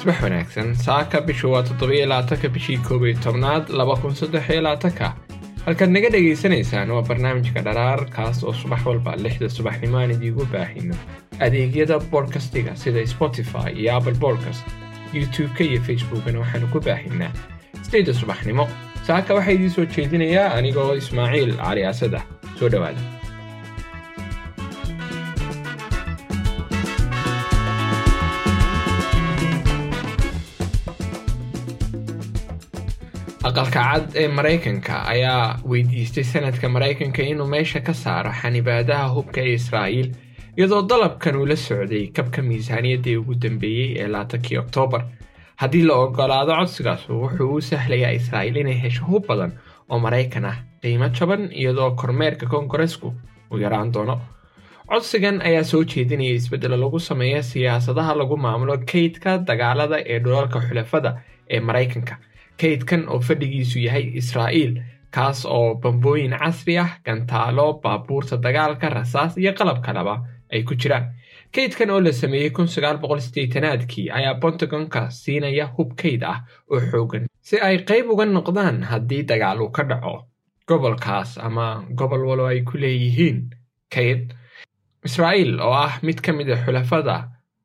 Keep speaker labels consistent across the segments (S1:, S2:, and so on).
S1: subax wanaagsan saaka bishu waa toddobiyo labaatanka bishii koob iyo tobnaad laba kun saddex iyo labaatanka halkaad naga dhagaysanaysaan waa barnaamijka dharaar kaas oo subax walba lixda subaxnimo aan idiigu baahino adeegyada bodkastiga sida spotify iyo apple bodcast youtube-ka iyo facebookana waxaanu ku baahinaa sideedda subaxnimo saaka waxaa idiin soo jeedinayaa anigoo ismaaciil cali asad ah soo dhowaada aqalka cad ee maraykanka ayaa weydiistay sanadka maraykanka inuu meesha ka saaro xanibaadaha hubka ee israa'iil iyadoo dalabkan uu la socday kabka miisaaniyaddii ugu dambeeyey ee laatankii oktoobar. Haddii la ogolaado codsigaas wuxuu u sahlayaa israa'iil inay hesho hub badan oo maraykan ah qiimo jaban iyadoo kormeerka kongaresku uu yaraan doono. Codsigan ayaa soo jeedinaya isbeddelo lagu sameeya siyaasadaha lagu maamulo kaydka dagaalada ee dhulalka xulafada ee maraykanka kaydkan oo fadhigiisu yahay israa'iil kaas oo bambooyin casri ah gantaalo baabuurta dagaalka rasaas iyo qalab kaleba ay ku jiraan. Kaydkan oo la sameeyey aadkii ayaa bontagonka siinaya hub kayd ah oo xoogan si ay qayb uga noqdaan haddii dagaal uu ka dhaco gobolkaas ama gobol walo ay ku leeyihiin kayd. Israa'iil oo ah mid ka mid a xulafada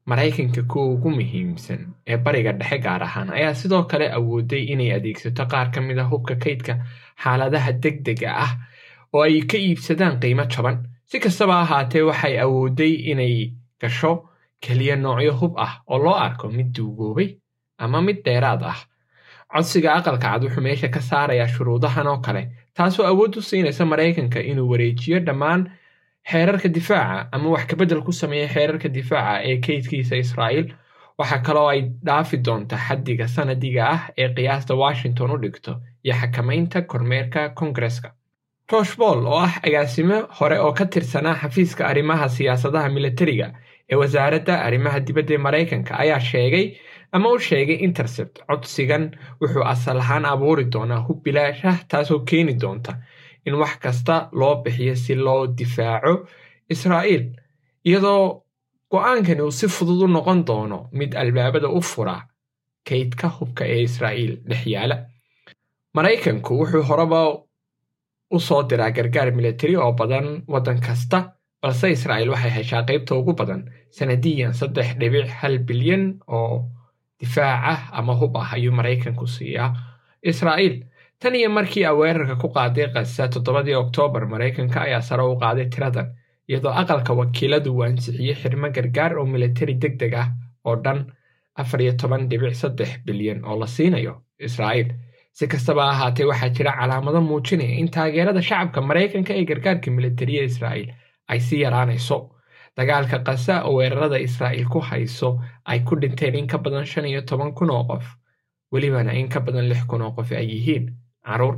S1: maraykanka kuwa ugu muhiimsan ee bariga dhexe gaar ahaan ayaa sidoo kale awooday inay adeegsato qaar ka mid a hubka kaydka xaaladaha degdega ah oo ay ka iibsadaan qiimo jaban. Si kastaba ahaatee waxay awooday inay gasho keliya noocyo hub ah oo loo arko mid duugoobay ama mid dheeraad ah. Codsiga aqalka cad wuxuu meesha ka saarayaa shuruudahan oo kale taasoo awood u siinaysa maraykanka inuu wareejiyo dhammaan xeerarka difaaca ama wax kabedel ku sameeya xeerarka difaaca ee kaydkiisa israa'iil waxaa kaloo ay dhaafi doonta xaddiga sanadiga ah ee qiyaasta washington u dhigto iyo xakamaynta kormeerka kongareska tosh boll oo ah agaasimo hore oo ka tirsanaa xafiiska arrimaha siyaasadaha militariga ee wasaaradda arrimaha dibadda ee maraykanka ayaa sheegay ama u sheegay intercept codsigan wuxuu asal ahaan abuuri doonaa hub bilaashah taasoo keeni doonta in wax kasta loo bixiyo si loo difaaco israa'iil. Iyadoo go'aankani uu si fudud u noqon doono mid albaabada u fura kaydka hubka ee israa'iil dhex yaalla. Maraykanku wuxuu horeba u soo diraa gargaar militari oo badan waddan kasta balse israa'iil waxay heshaa qaybta ugu badan sanadiyan saddex dhibic hal bilyan oo difaac ah ama hub ah ayuu maraykanku siiyaa israa'iil tan iyo markii a weerarka ku qaaday kasa toddobadii oktoobar maraykanka ayaa sare u qaaday tiradan iyadoo aqalka wakiiladu uu ansixiyey xirmo gargaar oo militari deg deg ah oo dhan afar iyo toban dhibic saddex bilyan oo la siinayo israa'iil. Si kastaba ahaatee waxaa jira calaamado muujinaya in taageerada shacabka maraykanka ee gargaarka militariya israa'iil ay sii yaraanayso. Dagaalka kasa oo weerarada israa'iil ku hayso ay ku dhinteen in ka badan shan iyo toban kun oo qof welibana in ka badan lix kun oo qof ay yihiin carruur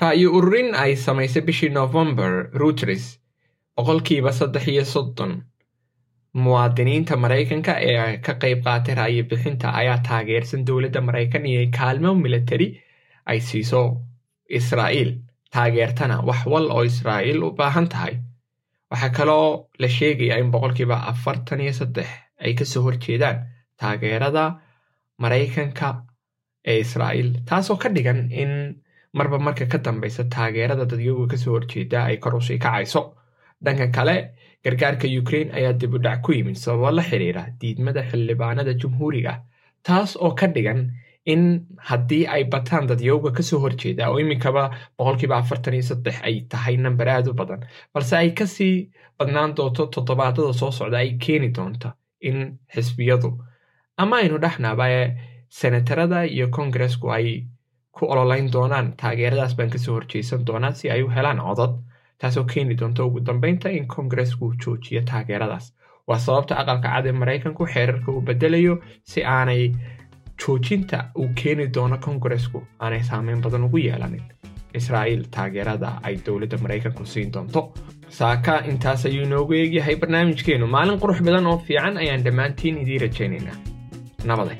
S1: ra'yo ururin ay samaysay bishii novembar reuters boqolkiiba saddex iyo soddon. Muwaadiniinta maraykanka ee ka qayb qaatay ra'yo bixinta ayaa taageersan dowladda maraykan iyo kaalmo militari ay siiso israa'iil. Taageertana wax wal oo israa'iil u baahan tahay. Waxaa kaloo la sheegayaa in boqolkiiba afartan iyo saddex ay ka soo horjeedaan taageerada maraykanka ee israa'iil taasoo ka dhigan in marba marka ka dambaysa taageerada dadyagu ka soo horjeeda ay kor u sii kacayso. Dhanka kale gargaarka ukrain ayaa dib u dhac ku yimid sababo la xiriira diidmada xildhibaanada jumhuuriga taas oo ka dhigan in haddii ay bataan dadyowga ka soo horjeeda oo iminkaba boqolkiiba afartan iyo saddex ay tahay namber aad u badan balse ay ka sii badnaan doonto toddobaadada soo socda ay keeni doonto in xisbiyadu ama aynu dhexnaaba senatarada iyo kongaresku ay ku ololeyn doonaan taageeradaas baan ka soo horjeysan doonaa si ay u helaan codod taasoo keeni doonta ugu dambeynta in kongaresku joojiyo taageeradaas. Waa sababta aqalka cad ee maraykanku xeerarka uu bedelayo si aanay joojinta uu keeni doono kongaresku aanay saameyn badan ugu yeelanin israa'iil taageerada ay dowladda maraykanku siin doonto. Saaka intaas ayuu inoogu eegyahay barnaamijkeennu maalin qurux badan oo fiican ayaan dhammaantiin idiin rajaynaynaa. Nabaday